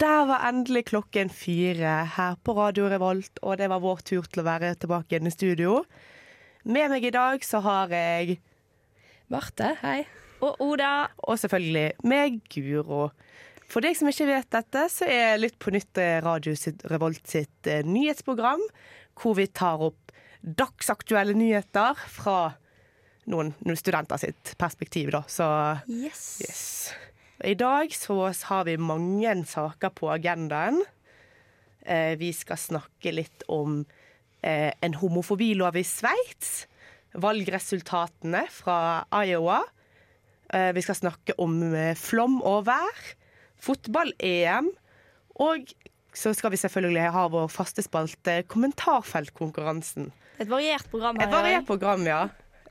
der var endelig klokken fire her på Radio Revolt, og det var vår tur til å være tilbake igjen i studio. Med meg i dag så har jeg Marte, hei. Og Oda. Og selvfølgelig meg, Guro. For deg som ikke vet dette, så er Lytt på nytt eh, Radio Revolt sitt eh, nyhetsprogram, hvor vi tar opp dagsaktuelle nyheter fra noen, noen studenter sitt perspektiv, da. Så Yes. yes. I dag så har vi mange saker på agendaen. Eh, vi skal snakke litt om eh, en homofobilov i Sveits. Valgresultatene fra Iowa. Eh, vi skal snakke om flom og vær. Fotball-EM. Og så skal vi selvfølgelig ha vår faste spalte Kommentarfeltkonkurransen. Et variert program her Et variert program, ja.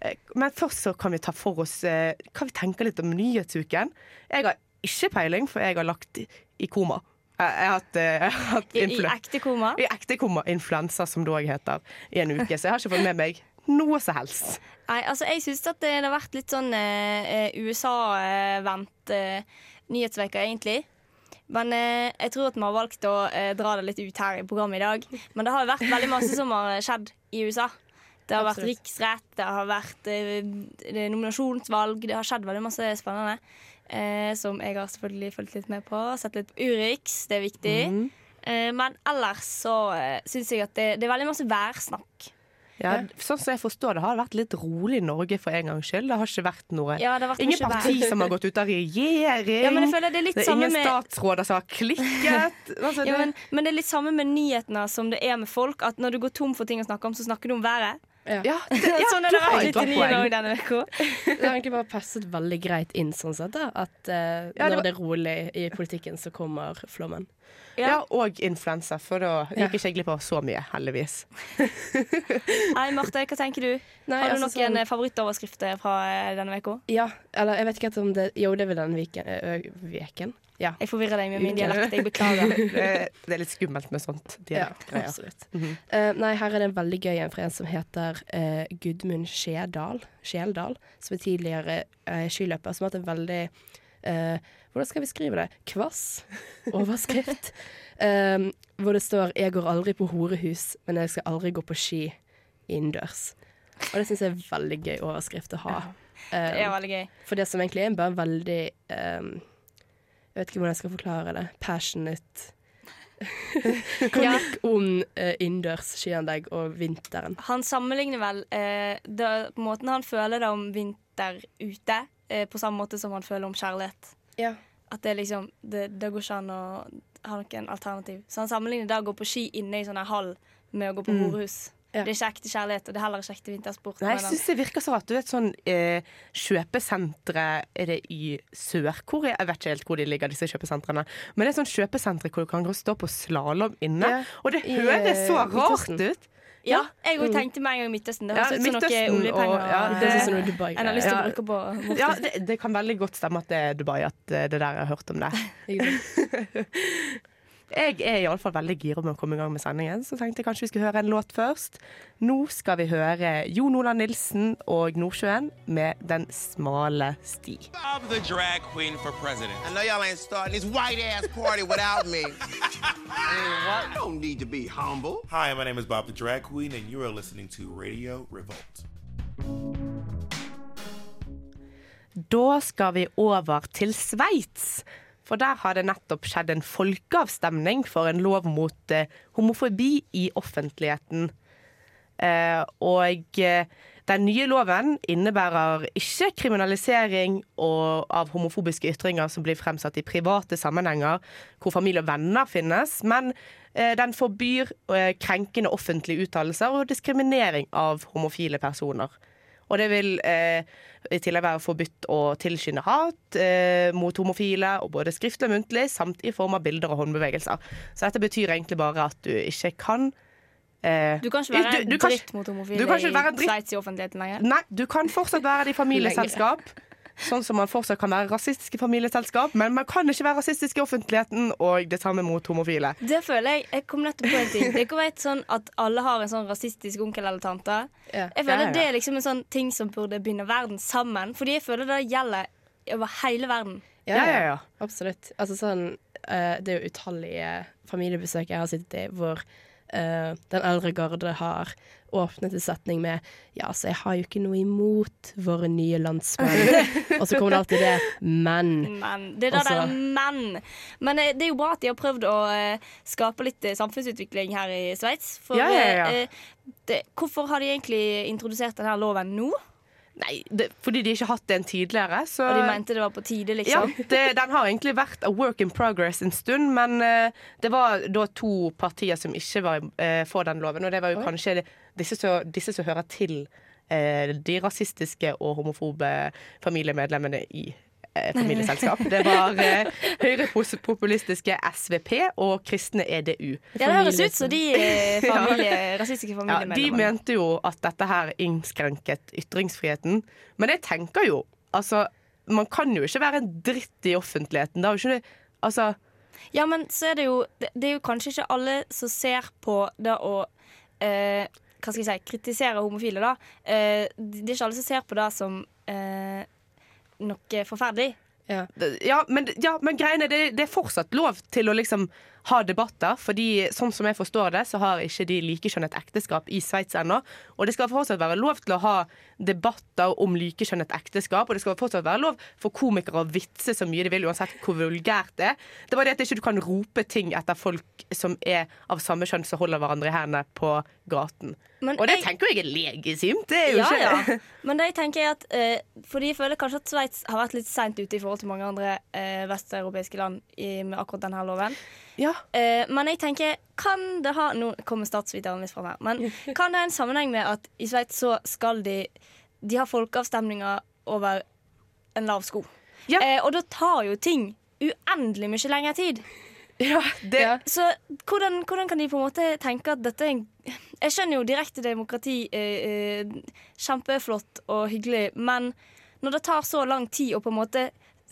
Eh, Men først så kan vi ta for oss eh, hva vi tenker litt om nyhetsuken. Jeg har ikke peiling, for jeg har lagt i, koma. Jeg, har hatt, eh, jeg har hatt I, I ekte koma. i ekte koma, influensa som det òg heter, i en uke. Så jeg har ikke fått med meg noe som helst. Nei, altså jeg syns at det har vært litt sånn eh, USA-vendt eh, nyhetsveker, egentlig. Men eh, jeg tror at vi har valgt å eh, dra det litt ut her i programmet i dag. Men det har jo vært veldig masse som har skjedd i USA. Det har vært riksrett, det har vært eh, det nominasjonsvalg, det har skjedd veldig masse spennende. Eh, som jeg har selvfølgelig fulgt litt med på. Sett litt på Urix, det er viktig. Eh, men ellers så uh, syns jeg at det, det er veldig masse værsnakk. Ja, sånn som jeg forstår det, har det vært litt rolig i Norge for en gangs skyld. Det har ikke vært noe Ja, vært Ingen parti vær. som har gått ut av regjering. Ja, føler det er litt det er samme ingen med statsråder som har klikket. Altså, ja, men, men det er litt samme med nyhetene som det er med folk. At når du går tom for ting å snakke om, så snakker du om været. Ja, det, ja, sånn er det vært litt i også denne uka. Det har egentlig bare passet veldig greit inn sånn sett, da. At uh, Ja, det når var- det er rolig i politikken, så kommer flommen. Ja, og influensa, for da gikk ikke jeg glipp av så mye, heldigvis. Nei, Marte, hva tenker du? Nei, Har du altså, noen sånn- favorittoverskrifter fra eh, denne uka? Ja, eller jeg vet ikke om det Jo, det er vel denne viken. ø, Veken. Ja. Jeg forvirrer deg med min dialekt. Jeg beklager. Det, det er litt skummelt med sånt. Ja, absolutt. absolutt. -hmm. uh, nei, her er det en veldig gøy en fra en som heter uh, Gudmund Skjedal, Skjeldal, som er tidligere uh, skiløper, som har hatt en veldig eh, Hvordan skal vi skrive det? Kvass overskrift. um, hvor det står 'Jeg går aldri på horehus, men jeg skal aldri gå på ski innendørs'. Og det syns jeg er veldig gøy overskrift å ha. Det er Eh, veldig gøy. for det som egentlig er bare veldig um, Jeg vet ikke hvordan jeg skal forklare det. Passionate kronikk om uh, innendørs skianlegg og vinteren. Han sammenligner vel uh, det, måten han føler det om vinter ute, uh, på samme måte som han føler om kjærlighet. Ja. At det liksom Det, det går ikke an å ha noen alternativ. Så han sammenligner det å gå på ski inne i sånn hall med å gå på Mm. horehus. Ja. Det er ikke ekte kjærlighet, og det er heller ikke ekte vintersport. Nei, jeg syns det virker så rart. Du vet sånn eh, kjøpesentre Er det i Sør-Korea? Jeg vet ikke helt hvor de ligger, disse kjøpesentrene. Men det er sånn kjøpesentre hvor du kan stå på slalåm inne. Ja, Og det høres så eh, rart ut. Ja, jeg òg Mm. tenkte med en gang Midtøsten. Det høres ut som noe oljepenger. ja, Det er sånn Dubai en har lyst til å bruke på. Ja, det, det kan veldig godt stemme at det er Dubai, at eh, det der jeg har hørt om det. Jeg er iallfall veldig gira med å komme i gang med sendingen, så tenkte jeg kanskje vi skulle høre en låt først. Nå skal vi høre Jon Olav Nilsen og Nordsjøen med Den smale sti. I'm the drag queen for president. I know y'all ain't starting this white ass party without me. I don't need to be humble. Hi, my name is Bob the Drag Queen, and you are listening to Radio Revolt. Da skal vi over til Sveits. For der har det nettopp skjedd en folkeavstemning for en lov mot eh, homofobi i offentligheten. Eh, og eh, den nye loven innebærer ikke kriminalisering og, av homofobiske ytringer som blir fremsatt i private sammenhenger hvor familie og venner finnes, men eh, den forbyr eh, krenkende offentlige uttalelser og diskriminering av homofile personer. Og det vil eh, i tillegg være forbudt å tilskynde hat eh, mot homofile, og både skriftlig og muntlig, samt i form av bilder og håndbevegelser. Så dette betyr egentlig bare at du ikke kan eh, Du kan ikke være kan dritt mot homofile i Sveits i offentligheten lenger. Nei, du kan fortsatt være det i familieselskap. Sånn som man fortsatt kan være rasistisk i familieselskap, men man kan ikke være rasistisk i offentligheten, og det samme mot homofile. Det føler jeg Jeg kom nettopp på en ting. Det er ikke vet sånn at alle har en sånn rasistisk onkel eller tante. Ja. Jeg føler Ja, ja. det er liksom en sånn ting som burde binde verden sammen. Fordi jeg føler det gjelder over hele verden. Ja, ja, ja. Absolutt. Altså sånn eh, Det er jo utallige familiebesøk jeg har sittet i hvor eh, den eldre garde har åpnet en setning med Ja, så jeg har jo ikke noe imot våre nye landsmenn. Og så kommer det alltid det men. Men det er det der men. Men eh, det er jo bra at de har prøvd å eh, skape litt samfunnsutvikling her i Sveits. For Ja, ja, ja. det, hvorfor har de egentlig introdusert denne loven nå? Nei, det, fordi de ikke har hatt den tidligere, så Og de mente det var på tide, Ja, liksom? det, den har egentlig vært a work in progress en stund, men uh, det var da to partier som ikke var uh, for den loven, og det var jo kanskje disse som, disse som hører til uh, de rasistiske og homofobe familiemedlemmene i familieselskap. Det var eh, høyrepopulistiske SVP og kristne EDU. Ja, det høres ut som de eh, familie, rasistiske Ja, de mente jo at dette her innskrenket ytringsfriheten. Men jeg tenker jo, altså Man kan jo ikke være en dritt i offentligheten. Det er jo ikke Altså Ja, men så er det jo Det, det er jo kanskje ikke alle som ser på det å eh, Hva skal jeg si kritisere homofile, da. Eh, det er ikke alle som ser på det som eh, noe forferdelig. Ja. ja, men, ja, men greiene, det, det er fortsatt lov til å liksom ha debatter. Fordi sånn som jeg forstår det, så har ikke de likekjønnet ekteskap i Sveits ennå. Og det skal fortsatt være lov til å ha debatter om likekjønnet ekteskap. Og det skal fortsatt være lov for komikere å vitse så mye de vil, uansett hvor vulgært det er. Det bare det at ikke du kan rope ting etter folk som er av samme kjønn som holder hverandre i hendene på gaten. Men Og det jeg- tenker jeg er legitimt. Det er jo Ja, ikke ja. Men det jeg tenker er at eh, Fordi jeg føler kanskje at Sveits har vært litt seint ute i forhold til mange andre eh, vesteuropeiske land i, med akkurat denne loven. Ja. Eh, men jeg tenker, kan det ha Nå kommer statsviteren litt fram her. Men kan det ha en sammenheng med at i Sveits så skal de De har folkeavstemninger over en lav sko. Ja. Eh, og da tar jo ting uendelig mye lengre tid. ja, det, Så hvordan, hvordan kan de på en måte tenke at dette er en Jeg skjønner jo direkte demokrati eh, eh, kjempeflott og hyggelig, men når det tar så lang tid å på en måte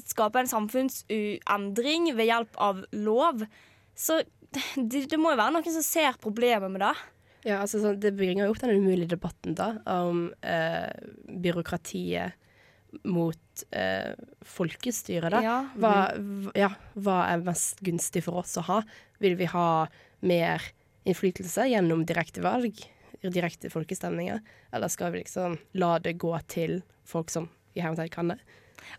skape en samfunnsendring ved hjelp av lov, så det, det må jo være noen som ser problemet med det. Ja, altså sånn, Det bringer jo opp den umulige debatten da om eh, byråkratiet mot eh, folkestyret. da. Ja. Hva, ja, hva er mest gunstig for oss å ha? Vil vi ha mer innflytelse gjennom direkte valg, direkte folkestemninger, eller skal vi liksom la det gå til folk som i hermetegn kan det?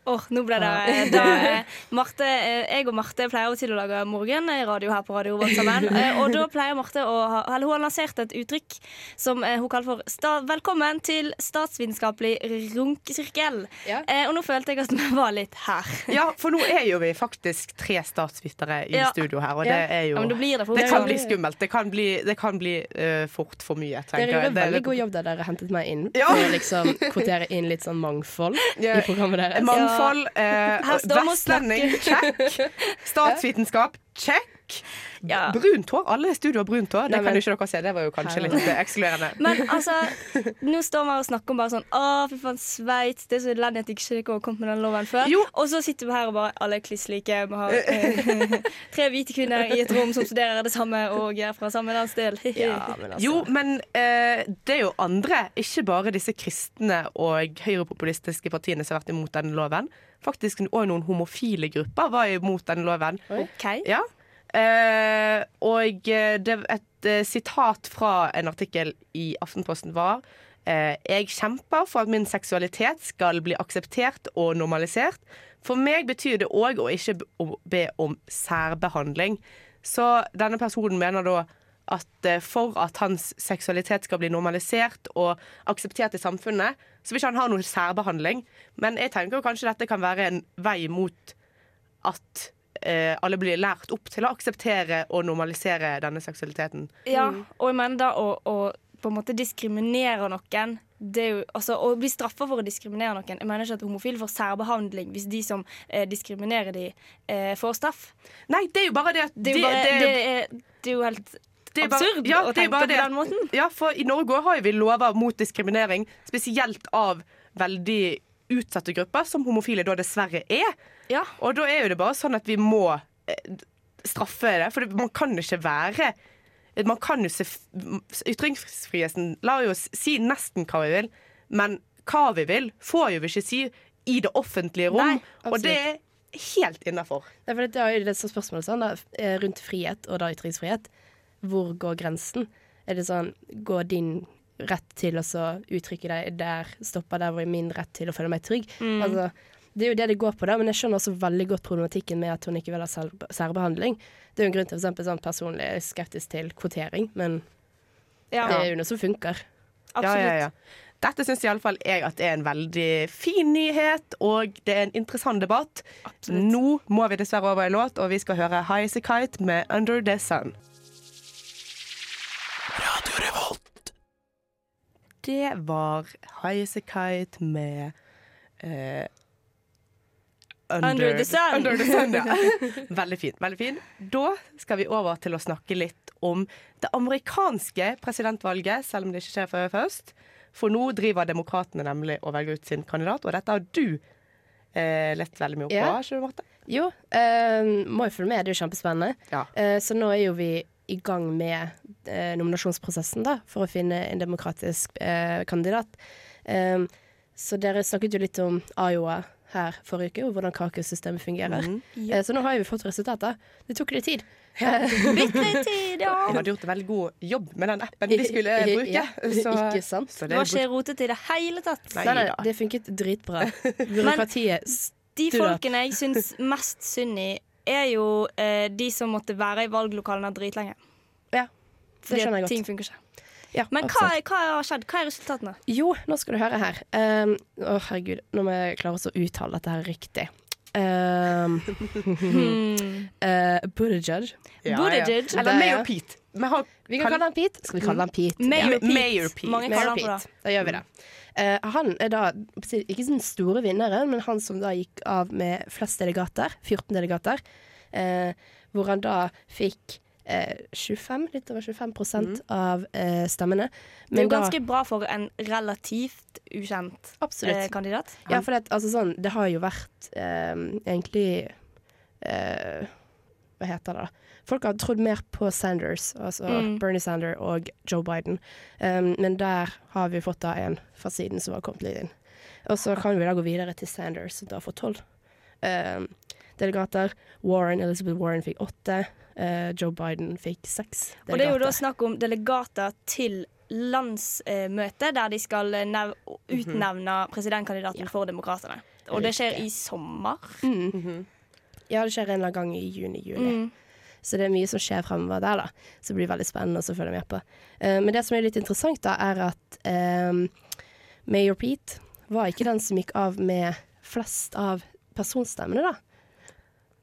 Åh, nå ble det da, eh, Marte, eh, Jeg og Marte pleier av og til å lage morgenradio her på Radio Vårt sammen. Eh, og da pleier Marte å ha Eller hun har lansert et uttrykk som eh, hun kaller for sta, 'Velkommen til statsvitenskapelig runkesirkel'. Ja. Eh, og nå følte jeg at vi var litt her. Ja, for nå er jo vi faktisk tre statsvitere i Ja. studio her, og Ja. det er jo Ja, men det Det kan bli skummelt. Det kan bli, det kan bli uh, fort for mye, Dere tenker gjorde jeg. en Det- veldig god jobb der dere hentet meg inn Ja. for å liksom kvotere inn litt sånn mangfold Ja. i programmet deres. Mangfold. Eh, vi og vestlending, check. Statsvitenskap, check. Ja. Brunt hår. Alle i studio har brunt hår. Det Nei, kan jo ikke dere se. Det var jo kanskje litt eh, ekskluderende. Men altså, nå står vi her og snakker om bare sånn Å, fy faen, Sveits. Det er så elendig at de ikke har kommet med den loven før. Jo. Og så sitter vi her og bare alle er kliss like. Vi har eh, tre hvite kvinner i et rom som studerer det samme og er fra samme landsdel. Ja, men altså. Jo, men eh, det er jo andre, ikke bare disse kristne og høyrepopulistiske partiene som har vært imot denne loven. Faktisk òg noen homofile grupper var imot denne loven. OK. Ja. Eh, og eh, det, et eh, sitat fra en artikkel i Aftenposten var Jeg kjemper for at min seksualitet skal bli akseptert og normalisert. For meg betyr det òg å ikke be- om særbehandling. Så denne personen mener da at for at hans seksualitet skal bli normalisert og akseptert i samfunnet, så vil ikke han ha noe særbehandling. Men jeg tenker kanskje dette kan være en vei mot at eh, alle blir lært opp til å akseptere og normalisere denne seksualiteten. Ja, og jeg mener da å, å på en måte diskriminere noen det er jo, altså, Å bli straffa for å diskriminere noen Jeg mener ikke at homofile får særbehandling hvis de som eh, diskriminerer de, eh, får straff. Nei, det er jo bare det at Det er jo, bare, det- det er, det er jo helt det er bare- absurd ja, å tenke på det. den måten. Ja, for i Norge har vi lover mot diskriminering, spesielt av veldig utsatte grupper, som homofile da dessverre er. Ja. Og da er jo det bare sånn at vi må eh, straffe det, for man kan jo ikke være man kan jo se, Ytringsfriheten lar jo oss si nesten hva vi vil, men hva vi vil, får jo vi ikke si i det offentlige rom. Nei, og det er helt innafor. Det er jo det som spørsmålet sånn, da, eh, rundt frihet og da ytringsfrihet. Hvor går grensen? Er det sånn Går din rett til å så uttrykke deg der stopper der hvor min rett til å føle meg trygg? Mm. Altså, det er jo det det går på, da, men jeg skjønner også veldig godt problematikken med at hun ikke vil ha særbehandling. Det er jo en grunn til eksempel sånn personlig er skeptisk til kvotering, men Ja. det er jo noe som funker. Ja, ja, ja. Dette syns iallfall jeg at er en veldig fin nyhet, og det er en interessant debatt. Absolutt. Nå må vi dessverre over en låt, og vi skal høre High As A Kite med Under The Sun. Det var High As A Kite med eh, Under the Sun. Under the sun ja. Veldig fin. veldig fin. Da skal vi over til å snakke litt om det amerikanske presidentvalget, selv om det ikke skjer før først. For nå driver demokratene nemlig og velger ut sin kandidat, og dette har du eh, lett veldig mye opp på, Ja. ikke du, Marte? Jo, eh, må jo følge med. Det er jo kjempespennende. Ja. Eh, så nå er jo vi i gang med eh, nominasjonsprosessen da, for å finne en demokratisk eh, kandidat. Eh, så dere snakket jo litt om Iowa her forrige uke, og hvordan kakesystemet fungerer. Mm. Ja. så nå har vi fått resultater. Det tok litt tid. Bitte litt tid, ja. Vi hadde gjort en veldig god jobb med den appen vi skulle bruke. Ja, så, ikke sant? så Det det var ikke rotete i det hele tatt. Nei Nei, nei, det funket dritbra. Byråkratiet De folkene jeg syns mest synd i, er jo eh, de som måtte være i valglokalene dritlenge. Ja, det skjønner jeg godt ting funker ikke. Ja, Men hva, hva har skjedd? Hva er resultatene? Jo, nå skal du høre her. Um, Å, herregud, nå må jeg klare å uttale dette her riktig. Um, uh, Buttigieg. Ja, Buttigieg. ja. Eller Mayor Pete. Vi, har, Vi kan kalle han Pete. Skal vi kalle han Pete? Mayor Ja, Pete. Mayor Pete. Mange Mayor kaller han for Pete. det. Da gjør vi det. Uh, han er da ikke den store vinneren, men han som da gikk av med flest delegater, 14 delegater, Uh, hvor han da fikk 25, litt over 25 mm. av eh, stemmene. Det er jo da- ganske bra for en relativt ukjent eh, kandidat. Ja, for det, altså sånn, det har jo vært eh, egentlig eh, Hva heter det? da? Folk har trodd mer på Sanders, altså Mm. Bernie Sander og Joe Biden. Um, men der har vi fått da en fra siden som har kommet litt inn. Og så kan vi da gå videre til Sanders, som da får tolv um, delegater. Warren, Elizabeth Warren fikk åtte. Uh, Joe Biden fikk seks Og det er jo da delegater. snakk om delegater til landsmøte, der de skal eh, nev utnevne presidentkandidaten for Demokratene. Og det skjer i sommer. Mm. Ja, det skjer en eller annen gang i juni-juli. Mm. Så det er mye som skjer fremover der, da. Så det blir veldig spennende å følge med på. Uh, men det som er litt interessant, da, er at um, Mayor Pete var ikke den som gikk av med flest av personstemmene, da.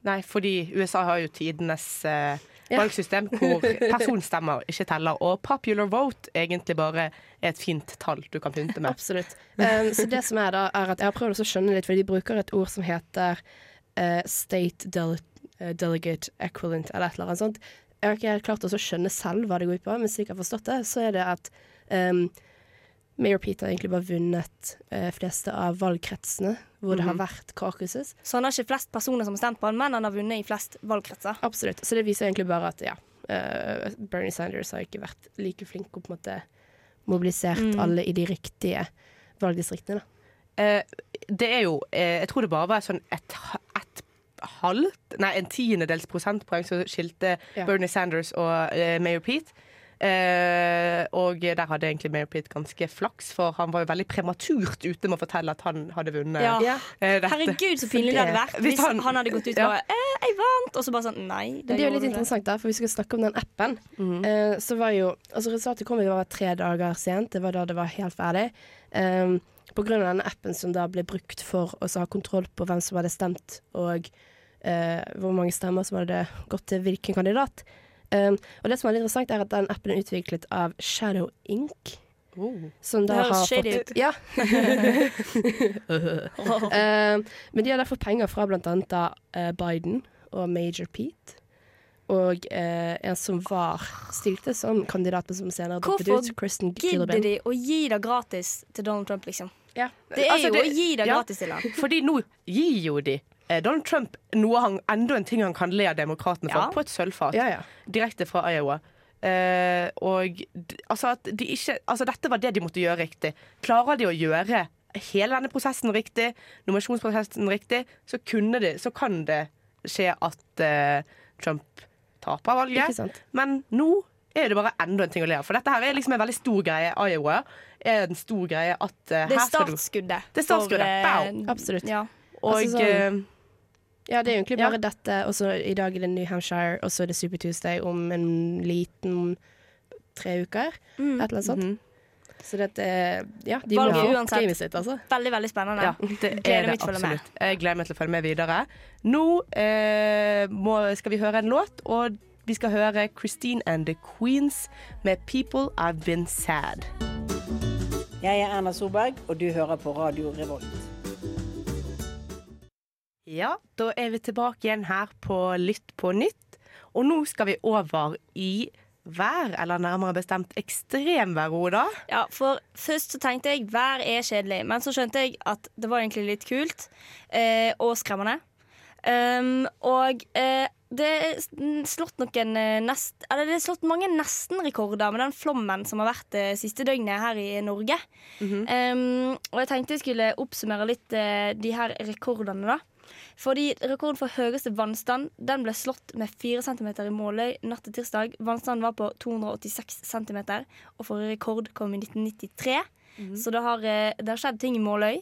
Nei, fordi USA har jo tidenes eh, Ja. valgsystem hvor personstemmer ikke teller, og popular vote egentlig bare er et fint tall du kan pynte med. Absolutt. Um, så det som er da, er at jeg har prøvd å skjønne litt, for de bruker et ord som heter uh, state del eh, delegate equivalent, eller et eller annet sånt. Jeg har ikke helt klart å skjønne selv hva det går ut på, men slik jeg har forstått det, så er det at um, Mayor Pete har egentlig bare vunnet eh, fleste av valgkretsene hvor det har vært caucuses. Så han har ikke flest personer som har stemt på han, men han har vunnet i flest valgkretser. Absolutt. Så det viser egentlig bare at ja, eh, Bernie Sanders har ikke vært like flink og på en måte mobilisert Mm. alle i de riktige valgdistriktene. da. Eh, det er jo eh, Jeg tror det bare var sånn et, et halvt Nei, en tiendedels prosentpoeng som skilte Ja. Bernie Sanders og eh, Mayor Pete. Eh, og der hadde egentlig Mary Pitt ganske flaks, for han var jo veldig prematurt ute med å fortelle at han hadde vunnet. Ja. Eh, dette. Herregud, så pinlig det hadde vært Hvis hvis han- han, hadde gått ut og Ja. bare eh, 'Jeg vant!' Og så bare sånn Nei. Det, det er jo litt det. interessant, da, for vi skal snakke om den appen. Mm. Eh, så var jo Altså, resultatet kom jo tre dager sent. Det var da det var helt ferdig. Um, på grunn av denne appen som da ble brukt for å ha kontroll på hvem som hadde stemt, og uh, hvor mange stemmer som hadde gått til hvilken kandidat. Um, og det som er litt interessant, er at den appen er utviklet av Shadow Inc. Oh. Som da har fått ut. Ja. um, men de har derfor penger fra blant annet da og Major Pete. og eh, en som var stilte som kandidat, men som senere droppet ut. Kristen Gidder Gillibrand. de å gi det gratis til Donald Trump, liksom? Ja. Det er Altså, jo det- å gi det ja. gratis til han. Fordi nå gir jo de Donald Trump noe han, enda en ting han kan le av demokratene for, Ja. på et sølvfat. Ja, ja. Direkte fra Iowa. Eh, og altså at de ikke Altså dette var det de måtte gjøre riktig. Klarer de å gjøre hele denne prosessen riktig, nominasjonsprosessen riktig, så, de, så kan det skje at eh, Trump taper valget. Men nå er det bare enda en ting å le av. For dette her er liksom en veldig stor greie. Iowa er en stor greie at uh, Det er startskuddet. Det er startskuddet. for, uh, Absolutt. Ja. Og Altså sånn- eh, Ja, det er egentlig Ja. bare dette, og så i dag er det New Hampshire, og så er det Super Tuesday om en liten tre uker. Mm. Et eller annet sånt. mhm. Så dette Ja, de Valget må ha uansett. gamet sitt, altså. Veldig, veldig spennende. Ja, det er Gleder det meg til å følge med. absolutt. Jeg gleder meg til å følge med videre. Nå eh, må, skal vi høre en låt, og vi skal høre Christine and the Queens med 'People I've Been Sad'. Jeg er Erna Solberg, og du hører på Radio Revolt. Ja, da er vi tilbake igjen her på Lytt på nytt. Og nå skal vi over i vær, eller nærmere bestemt ekstremvær, Oda. Ja, for først så tenkte jeg vær er kjedelig, men så skjønte jeg at det var egentlig litt kult eh, og skremmende. Um, og eh, det er slått noen eh, nest, eller det er slått mange nesten-rekorder med den flommen som har vært det siste døgnet her i Norge. um, og jeg tenkte jeg skulle oppsummere litt eh, de her rekordene, da. Fordi rekorden for høyeste vannstand Den ble slått med 4 cm i Måløy natt til tirsdag. Vannstanden var på 286 cm, og forrige rekord kom i 1993. Så det har, eh, det har skjedd ting i Måløy.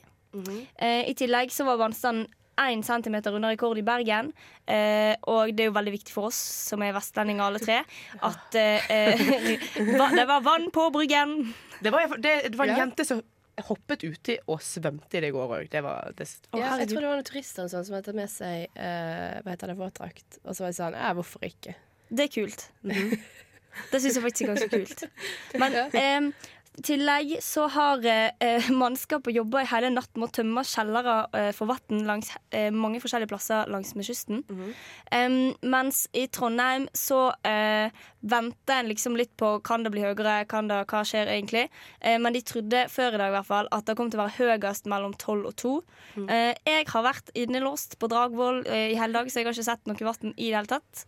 Eh, I tillegg så var vannstanden 1 cm under rekord i Bergen. Eh, og det er jo veldig viktig for oss som er vestlendinger alle tre, at eh, eh, det var vann på Bryggen. Det var, det, det var en Ja. jente som hoppet uti og svømte i det i går òg. Det var det, Ja, jeg tror det var noen turister sånn, som hadde med seg uh, hva heter det, våtdrakt. Og så var jeg sånn Ja, hvorfor ikke? Det er kult. Det syns jeg faktisk er ganske kult. Men i tillegg så har eh, mannskapet jobba i hele natt med å tømme kjellere eh, for vann langs eh, mange forskjellige plasser langs med kysten. um, mens i Trondheim så eh, venter en liksom litt på kan det bli høyere, kan det, hva skjer egentlig. Eh, men de trodde før i dag i hvert fall at det kom til å være høyest mellom 12 og 2. Eh, jeg har vært innelåst på Dragvoll eh, i hele dag, så jeg har ikke sett noe vann i det hele tatt.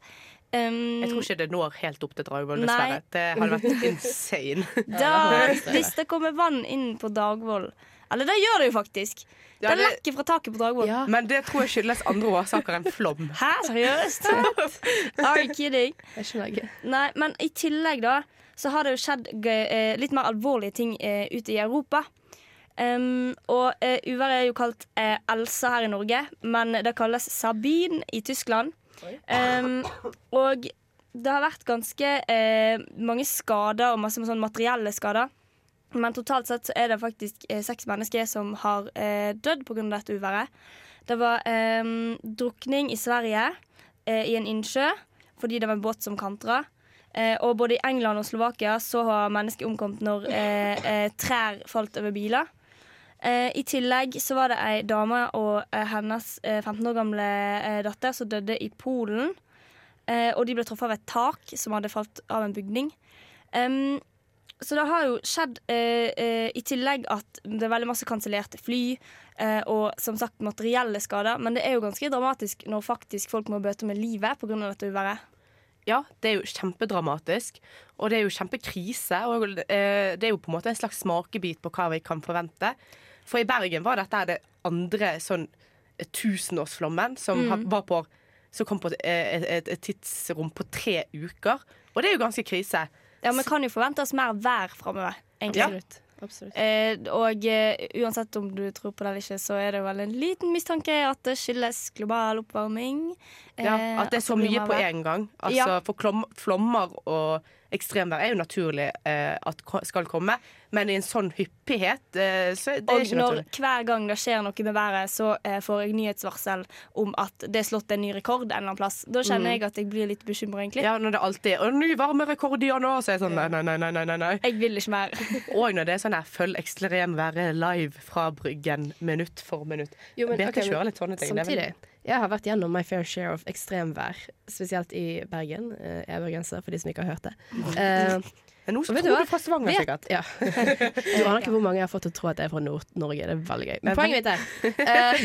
Um, Jeg tror ikke det når helt opp til Dragvoll, Nei. dessverre. Det hadde vært insane. Da, hvis det kommer vann inn på Dagvoll Eller det gjør det jo faktisk. Ja, det det- lekker fra taket på Dragvoll. Men det tror jeg skyldes andre årsaker enn flom. Hæ, seriøst? Are you kidding? Jeg skjønner ikke. Nei, men i tillegg da så har det jo skjedd gøy- eh, litt mer alvorlige ting eh, ute i Europa. Um, og uh, uværet er jo kalt uh, Elsa her i Norge, men det kalles Sabine i Tyskland. Um, og det har vært ganske uh, mange skader og masse sånn materielle skader. Men totalt sett så er det faktisk eh, seks mennesker som har eh, dødd pga. dette uværet. Det var eh, drukning i Sverige, eh, i en innsjø, fordi det var en båt som kantra. Eh, og både i England og Slovakia så har mennesker omkommet når eh, trær falt over biler. Eh, I tillegg så var det ei dame og eh, hennes eh, 15 år gamle eh, datter som døde i Polen. Eh, og de ble truffet av et tak som hadde falt av en bygning. Um, så det har jo skjedd eh, i tillegg at det er veldig masse kansellerte fly. og som sagt materielle skader. Men det er jo ganske dramatisk når faktisk folk må bøte med livet pga. dette uværet. Ja, det er jo kjempedramatisk, og det er jo kjempekrise. Og det er jo på en måte en slags smakebit på hva vi kan forvente. For i Bergen var dette det andre sånn eh, tusenårsflommen som, Mm. var på, som kom på et, et, et tidsrom på tre uker. Og det er jo ganske krise. Ja, Vi kan jo forvente oss mer vær framover. Absolutt. Absolutt. Eh, og uh, uansett om du tror på det eller ikke, så er det vel en liten mistanke at det skyldes global oppvarming. Ja, Eh, at det er så mye på en gang. Altså, Ja. For flommer og ekstremvær er jo naturlig eh, at skal komme, men i en sånn hyppighet eh, så er det Og ikke når Og hver gang det skjer noe med været, så eh, får jeg nyhetsvarsel om at det er slått en ny rekord en eller annen plass. Da kjenner Mm. jeg at jeg blir litt bekymra, egentlig. Ja, når det alltid er «Å, ny varmerekord i januar', så er jeg sånn nei, nei, nei, nei, nei, nei. Jeg vil ikke mer. Og når det er sånn her følg ekstremværet live fra Bryggen minutt for minutt. Jo, men, Vet okay, kjører litt sånne ting. det Samtidig, Jeg har vært gjennom my fair share of ekstremvær, spesielt i Bergen. Eh, Jeg er bergenser, for de som ikke har hørt det. Eh, Men nå tror du fra Stavanger, sikkert. Ja. Du aner ikke hvor mange jeg har fått til å tro at jeg er fra Nord-Norge. Det er veldig gøy. Men poenget mitt er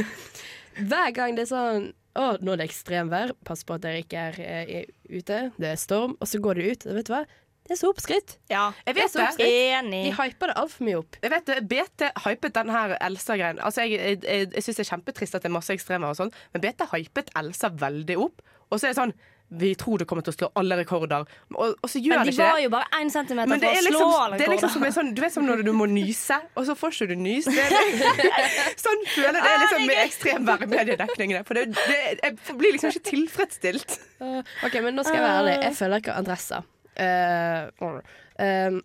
uh, Hver gang det er sånn Å, nå er det ekstremvær. Pass på at dere ikke er, eh, ute. Det er storm. Og så går du ut, og vet du hva? Det er så oppskrytt. Ja, Jeg Det vet så det. oppskrytt. De hyper det altfor mye opp. Jeg vet det, BT hypet den her Elsa-greien. Altså, jeg jeg, jeg, jeg syns det er kjempetrist at det er masse ekstremer og sånn, men BT hypet Elsa veldig opp. Og så er det sånn Vi tror det kommer til å slå alle rekorder, og, og så gjør Men det de var jo bare én centimeter fra å slå alle rekorder. det er liksom som en sånn, Du vet som når du må nyse, og så får ikke du nys. Det sånn føler jeg det er liksom med ekstremvær i mediedekningene. For det, det, jeg blir liksom ikke tilfredsstilt. Uh, OK, men nå skal jeg være ærlig. Jeg føler ikke adressa. Uh, um,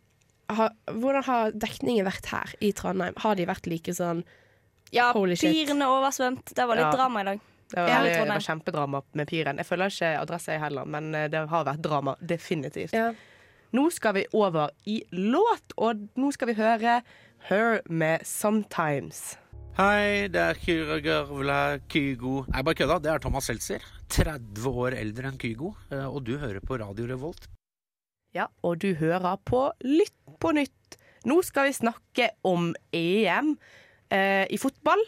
har, hvordan har dekningen vært her i Trondheim? Har de vært like sånn Ja, Holy shit. pirene oversvømt. Det var litt Ja. drama i dag. Det var, Ja, veldig, det var kjempedrama med Piren. Jeg føler ikke adresse jeg heller, men eh, det har vært drama. Definitivt. Nå skal vi over i låt, og nå skal vi høre Her med 'Sometimes'. Hei, det er Kyra Kygo Nei, bare kødda. Det er Thomas Seltzer. 30 år eldre enn Kygo. eh, Og du hører på Radio Revolt. Ja, og du hører på Lytt på nytt. Nå skal vi snakke om EM eh, i fotball.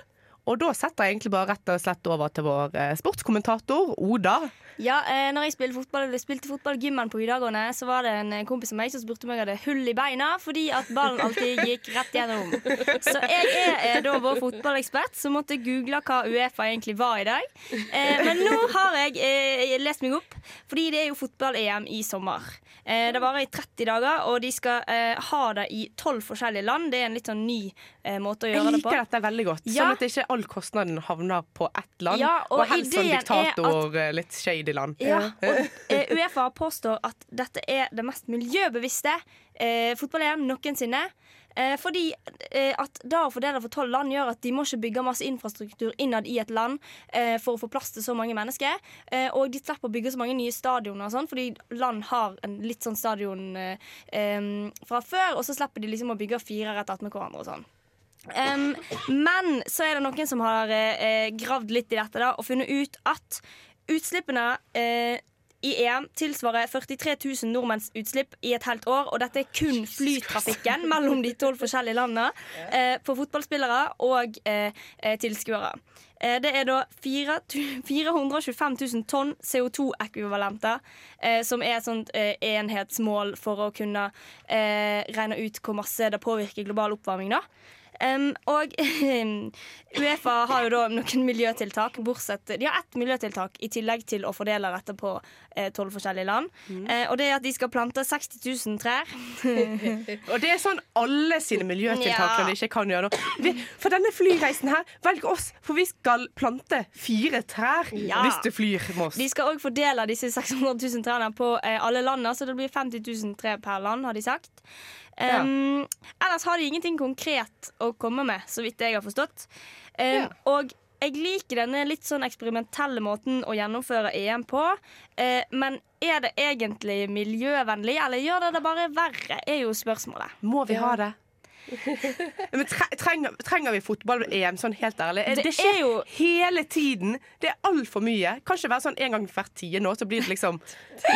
Og da setter jeg egentlig bare rett og slett over til vår eh, sportskommentator Oda. Ja, eh, når jeg spilte fotball, spilte fotball gymmen på videregående, så var det en eh, kompis av meg som spurte om jeg hadde hull i beina fordi at ballen alltid gikk rett gjennom. Så jeg er eh, da vår fotballekspert som måtte google hva Uefa egentlig var i dag. Eh, men nå har jeg eh, lest meg opp, fordi det er jo fotball-EM i sommer. Eh, det varer i 30 dager, og de skal eh, ha det i 12 forskjellige land. Det er en litt sånn ny eh, måte å gjøre det på. Jeg liker dette veldig godt. Ja. Sånn at det ikke all kostnaden havner på ett land. Ja, og og helst sånn diktator, at, litt shady land. Ja, og eh, Uefa påstår at dette er det mest miljøbevisste eh, fotball-EM noensinne. Eh, fordi eh, at da å fordele for tolv land gjør at de må ikke bygge masse infrastruktur innad i et land eh, for å få plass til så mange mennesker. Eh, og de slipper å bygge så mange nye stadioner og sånn, fordi land har en litt sånn stadion eh, fra før, og så slipper de liksom å bygge fire rett attmed hverandre og sånn. Em, men så er det noen som har eh, gravd litt i dette da, og funnet ut at utslippene eh, i EM tilsvarer 43 000 nordmenns utslipp i et helt år. Og dette er kun flytrafikken mellom de tolv forskjellige landene eh, på fotballspillere og eh, eh, tilskuere. Eh, det er da fire 425 000 tonn CO2-ekvivalenter, eh, som er et sånt eh, enhetsmål for å kunne eh, regne ut hvor masse det påvirker global oppvarming. da. Em, og Uefa har jo da noen miljøtiltak. Bortsett, de har ett miljøtiltak i tillegg til å fordele dette på tolv forskjellige land. Eh, og det er at de skal plante 60 000 trær. Og det er sånn alle sine miljøtiltak når de ikke kan gjøre noe. For denne flyreisen her, velg oss, for vi skal plante fire trær Ja. hvis du flyr med oss. De skal òg fordele disse 600 000 trærne på eh, alle landene, så det blir 50 000 trær per land, har de sagt. Um, Ellers har de ingenting konkret å komme med, så vidt jeg har forstått. Um, Og jeg liker denne litt sånn eksperimentelle måten å gjennomføre EM på. Eh, men er det egentlig miljøvennlig, eller gjør det det bare verre, er jo spørsmålet. Må vi ha det? Men trenger, trenger vi fotball-EM, sånn helt ærlig? Det Det, skjer er jo- hele tiden. Det er altfor mye. Kan ikke være sånn en gang hvert tiende år, så blir det liksom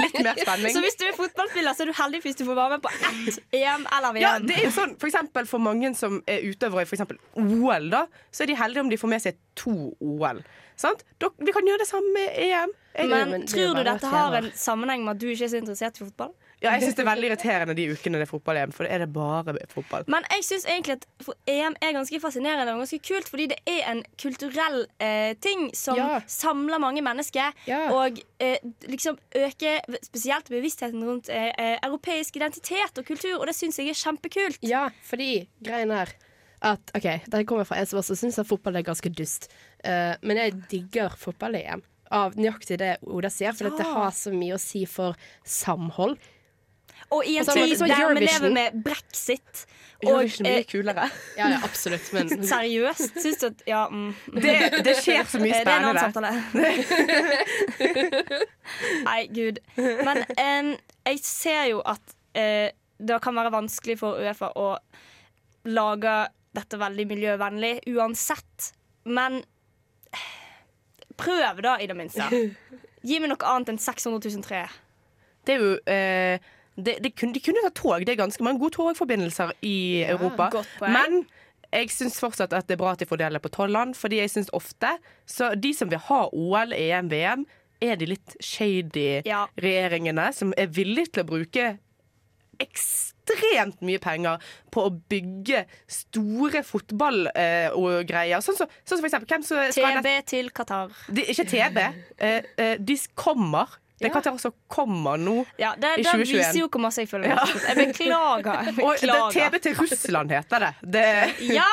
litt mer spenning. Så hvis du er fotballspiller, så er du heldig hvis du får være med på ett EM eller VM. Ja, det er jo sånn, for eksempel for mange som er utøvere i eksempel OL, da, så er de heldige om de får med seg to OL. Sant? Vi kan gjøre det samme med EM. Jeg- Men tror du dette har en sammenheng med at du ikke er så interessert i fotball? Ja, jeg syns det er veldig irriterende de ukene det er fotball-EM, for da er det bare fotball. Men jeg syns egentlig at EM er ganske fascinerende og ganske kult, fordi det er en kulturell eh, ting som Ja. samler mange mennesker, Ja. og eh, liksom øker spesielt bevisstheten rundt eh, eh, europeisk identitet og kultur, og det syns jeg er kjempekult. Ja, fordi greien er at OK, dette kommer fra en som også syns at fotball er ganske dust. uh, men jeg digger fotball-EM. Av nøyaktig det Oda sier, for Ja. dette har så mye å si for samhold. Og i en Og så har man tid der vi lever med brexit Eurovision er eh, kulere. Ja, ja, absolutt, men Seriøst? Syns du at Ja. Mm. Det, det skjer så mye spennende. Det er en annen samtale. Nei, gud. Men um, jeg ser jo at uh, det kan være vanskelig for Uefa å lage dette veldig miljøvennlig uansett. Men Prøv, da, i det minste. Gi meg noe annet enn 600 000 tre. Det er jo eh, det, det kunne, De kunne ta tog. Det er ganske mange gode togforbindelser i Europa. Men jeg syns fortsatt at det er bra at de fordeler på tolv land, fordi jeg syns ofte Så de som vil ha OL, EM, VM, er de litt shady Ja. regjeringene som er villige til å bruke ekstremt mye penger på å bygge store fotballgreier. greier. sånn, som- sånn så for eksempel hvem som skal TB til Qatar. de, Ikke TB. Eh, eh, de kommer. Det kan til som komme nå Ja, det, i det viser jo hvor masse jeg føler Ja. Jeg beklager. Jeg Og det er TV til Russland heter det. det Ja!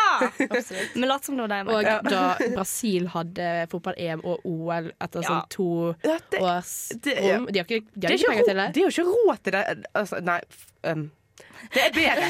Absolutt. Men lat som det var det jeg Og mente. da Brasil hadde fotball-EM og OL etter Ja. sånn to Ja, det- års det- ja. rom De har ikke, de har ikke penger til det. de har ikke råd til det. Altså, nei, um, det er bedre.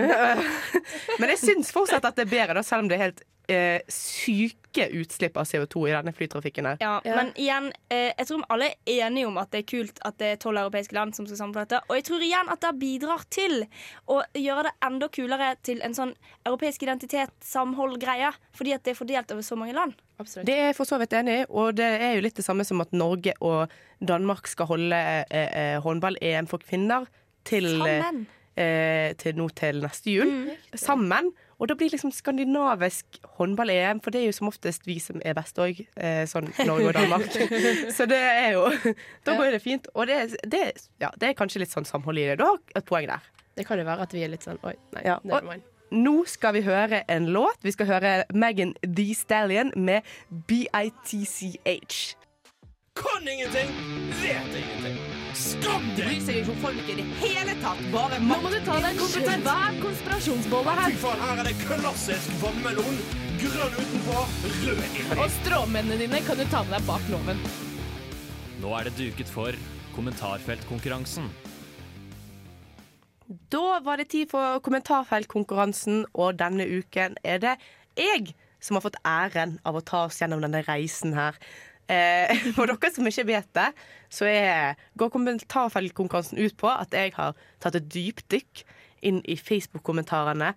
Men jeg syns fortsatt at det er bedre, da, selv om det er helt eh, syke utslipp av CO2 i denne flytrafikken her. Ja, Men igjen, eh, jeg tror alle er enige om at det er kult at det er tolv europeiske land som skal samle dette. Og jeg tror igjen at det bidrar til å gjøre det enda kulere til en sånn europeisk identitet-samhold-greie. Fordi at det er fordelt over så mange land. Absolutt. Det er jeg for så vidt enig i, og det er jo litt det samme som at Norge og Danmark skal holde eh, eh, håndball-EM for kvinner til, eh, Sammen. eh, til nå til neste jul. Sammen. Og da blir liksom skandinavisk håndball-EM, for det er jo som oftest vi som er best òg, eh, sånn Norge og Danmark. Så det er jo Da går det fint. Og det, det, ja, det er kanskje litt sånn samhold i det. Du har et poeng der. Det kan jo være at vi er litt sånn Oi, nei, Ja, never mind. Nå skal vi høre en låt. Vi skal høre Megan Thee Stallion med BITCH. Kan ingenting, vet ingenting. Skam deg! Bryr seg ikke om folk i det hele tatt. Bare Nå må du ta deg en svær konspirasjonsbolle Fy her. faen, her er det klassisk vannmelon. Grønn utenpå, rød inni. Og stråmennene dine kan du ta med deg bak loven. Nå er det duket for kommentarfeltkonkurransen. Da var det tid for kommentarfeltkonkurransen, og denne uken er det jeg som har fått æren av å ta oss gjennom denne reisen her. Eh, for dere som ikke vet det, så er, går kommentarfeltkonkurransen ut på at jeg har tatt et dypdykk inn i Facebook-kommentarene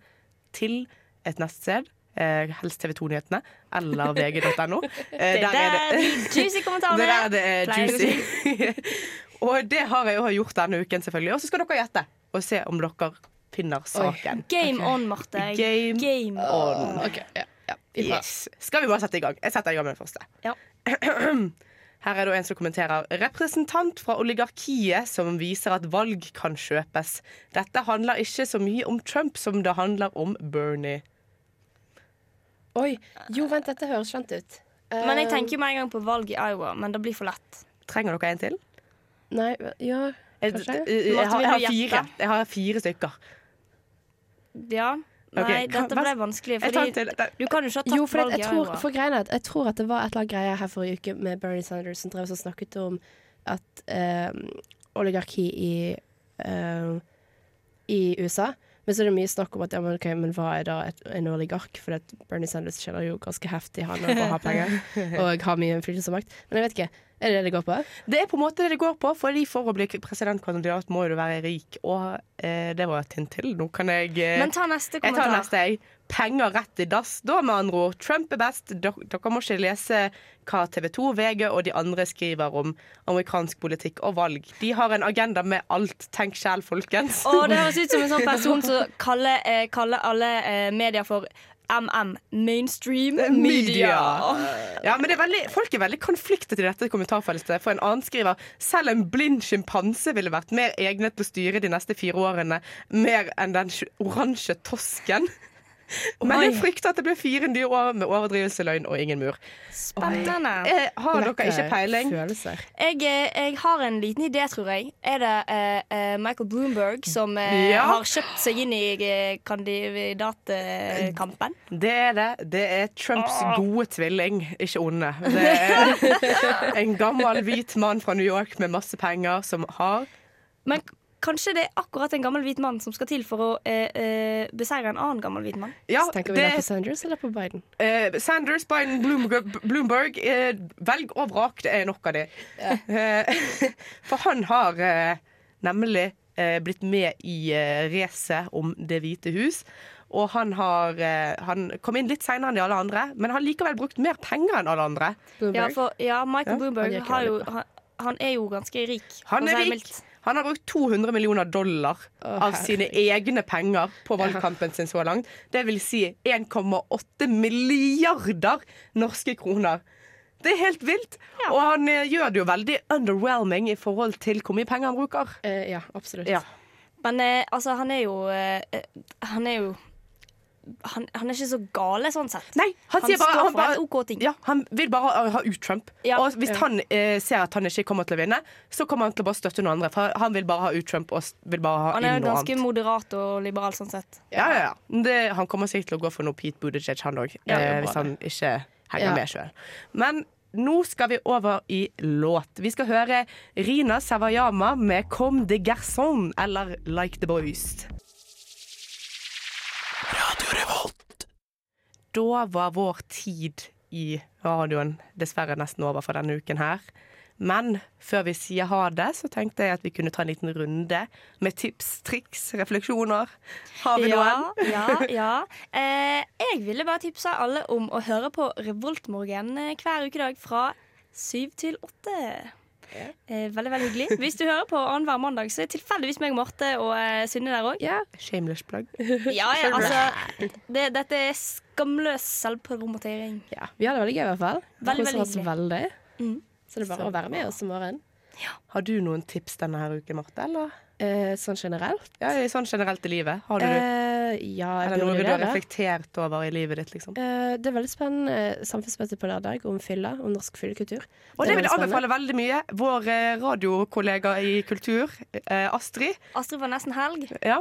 til et nettsted. Eh, helst TV 2-nyhetene eller vg.no. Eh, Det er der de juicy kommentarene Det er der det er juicy. og det har jeg også gjort denne uken, selvfølgelig. Og så skal dere gjette og se om dere finner saken. Game on, Marte. Game, Game on. OK. Ja, ja. Yes. Skal vi bare sette i gang? Jeg setter i gang med den første. Ja. Her er det en som kommenterer representant fra oligarkiet som viser at valg kan kjøpes. Dette handler ikke så mye om Trump som det handler om Bernie. Oi. Jo, vent, dette høres kjent ut. Men jeg Eh, tenker jo med en gang på valg i Iowa, men det blir for lett. Trenger dere en til? Nei, ja Jeg, Kanskje? jeg, jeg, har, jeg, har fire. jeg har fire stykker. Ja. Nei, dette ble vanskelig, fordi en til. Det- du kan jo ikke ha tatt Jo, for valget. jeg, tror, for at jeg tror at det var et eller annet greie her forrige uke med Bernie Sanders som drev og snakket om at eh, oligarki i, eh, i USA Men så er det mye snakk om at ja, men, okay, men hva er da et, en oligark? For Bernie Sanders kjenner jo ganske heftig, han og har penger. og har mye innflytelse og makt. Men jeg vet ikke. Er det det det går på? Det er på en måte det det går på, fordi for å bli presidentkandidat må du være rik. Og eh, det var Tintil. Nå kan jeg eh, Men ta neste kommentar. Jeg tar neste, jeg. Penger rett i dass. Da, med andre ord. Trump er best. Dere, dere må ikke lese hva TV 2, VG og de andre skriver om amerikansk politikk og valg. De har en agenda med alt. Tenk sjæl, folkens. Og det høres ut som en sånn person som kaller, eh, kaller alle eh, medier for MM. Mainstream media. Ja, men det er veldig, Folk er veldig konfliktet i dette kommentarfeltet. For en annen skriver selv en blind sjimpanse ville vært mer egnet til å styre de neste fire årene mer enn den oransje tosken. Men jeg frykter at det blir fire nye år med overdrivelse, løgn og ingen mur. Spennende. Eh, har dere ikke peiling? Følelser. Jeg, eh, jeg har en liten idé, tror jeg. Er det eh, eh, Michael Bloomberg som uh, Ja. har kjøpt seg inn i kandidatkampen? Det er det. Det er Trumps gode tvilling, ikke onde. Det er en gammel hvit mann fra New York med masse penger som har Men kanskje det er akkurat en gammel hvit mann som skal til for å eh, eh, beseire en annen gammel hvit mann? Ja, Tenker vi det da på Sanders eller på Biden? Eh, Sanders, Biden, Bloomberg, Bloomberg eh, Velg og vrak, det er nok av det. Ja. for han har eh, nemlig eh, blitt med i eh, racet om Det hvite hus. Og han, har, eh, han kom inn litt seinere enn de alle andre, men har likevel brukt mer penger enn alle andre. Ja, for, ja Michael Ja. Bloomberg Han jo, han, han er jo ganske rik. Han er rik. Han har brukt 200 millioner dollar av sine egne penger på valgkampen sin så langt. Det vil si 1,8 milliarder norske kroner. Det er helt vilt. Og han eh, gjør det jo veldig underwhelming i forhold til hvor mye penger han bruker. ja, absolutt. Ja. Men eh, altså, han er jo eh, eh, Han er jo han, han er ikke så gale, sånn sett. Nei, han, sier bare, står han, for bare, helt OK ting. ja, han vil bare ha ut Trump. Ja. Og hvis Ja. han eh, ser at han ikke kommer til å vinne, så kommer han til å bare støtte noen andre. For han vil bare ha ut Trump og vil bare ha Han er inn jo noe ganske annet. moderat og liberal, sånn sett. Ja, ja, ja. Det, han kommer sikkert til å gå for noe Pete Buttigieg, han òg. Ja, eh, hvis han ikke henger Ja. med sjøl. Men nå skal vi over i låt. Vi skal høre Rina Savayama med 'Comme des Garçon', eller 'Like the Boys'. Da var vår tid i radioen dessverre nesten over for denne uken her. Men før vi sier ha det, så tenkte jeg at vi kunne ta en liten runde med tips, triks, refleksjoner. Har vi ja, noen? ja, ja. Eh, jeg ville bare tipse alle om å høre på Revoltmorgen eh, hver ukedag fra syv til åtte. Eh, veldig veldig hyggelig. Hvis du hører på annenhver mandag, så er tilfeldigvis meg, Marte og eh, Synne der òg. Shameless plug. Ja, ja, altså, det, dette er skamløs selvpromotering. Ja, vi har det veldig gøy i hvert fall. Veldig, veldig hyggelig. veldig. Mm. Så det er bare å være med oss i morgen. Har du noen tips denne her uken, Marte? Eller? Eh, sånn generelt? Ja, sånn generelt i livet. Har du Eh, ja, jeg Eller noe du har reflektert over i livet ditt, liksom? Uh, det er veldig spennende eh, samfunnsmøte på lørdag om fylla, om norsk fyllekultur. Og det er vil jeg anbefale veldig mye. Vår eh, radiokollega i kultur, eh, Astrid, Astrid var nesten helg. ja,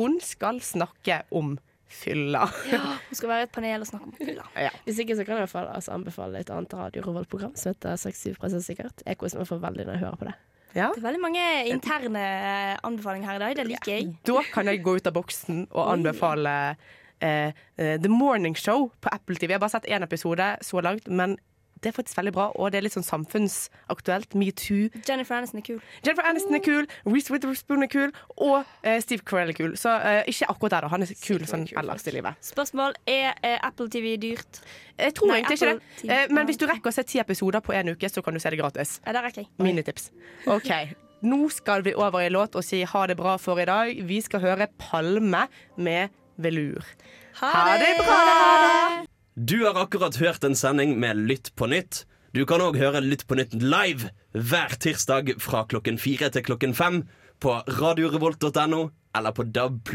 hun skal snakke om fylla. Hun skal være i et panel og snakke om fylla. Ja. Hvis ikke så kan jeg i hvert fall altså, anbefale et annet Radio Revolt-program som heter 67 sikkert. Jeg som jeg får veldig når jeg hører på det. Ja. Det er veldig mange interne eh, anbefalinger her i dag. Det liker jeg. Da kan jeg gå ut av boksen og anbefale uh, uh, The Morning Show på Apple TV. Jeg har bare sett én episode så langt, men det er faktisk veldig bra, og det er litt sånn samfunnsaktuelt. Metoo. Jennifer Aniston er kul. Jennifer Aniston er kul, Reece Witherspoon er kul, og eh, Steve Carell er kul. Så eh, ikke akkurat der, da. Han er kul sånn ellers i livet. Spørsmål er eh, Apple TV dyrt. Jeg tror Nei, egentlig ikke det. Eh, men hvis du rekker å se ti episoder på en uke, så kan du se det gratis. Ja, det rekker jeg. Minitips. OK. Nå skal vi over i låt og si ha det bra for i dag. Vi skal høre Palme med Velur. Ha det bra! Du har akkurat hørt en sending med Lytt på nytt. Du kan òg høre Lytt på nytt live hver tirsdag fra klokken fire til klokken fem på radiorevolt.no eller på DAB+.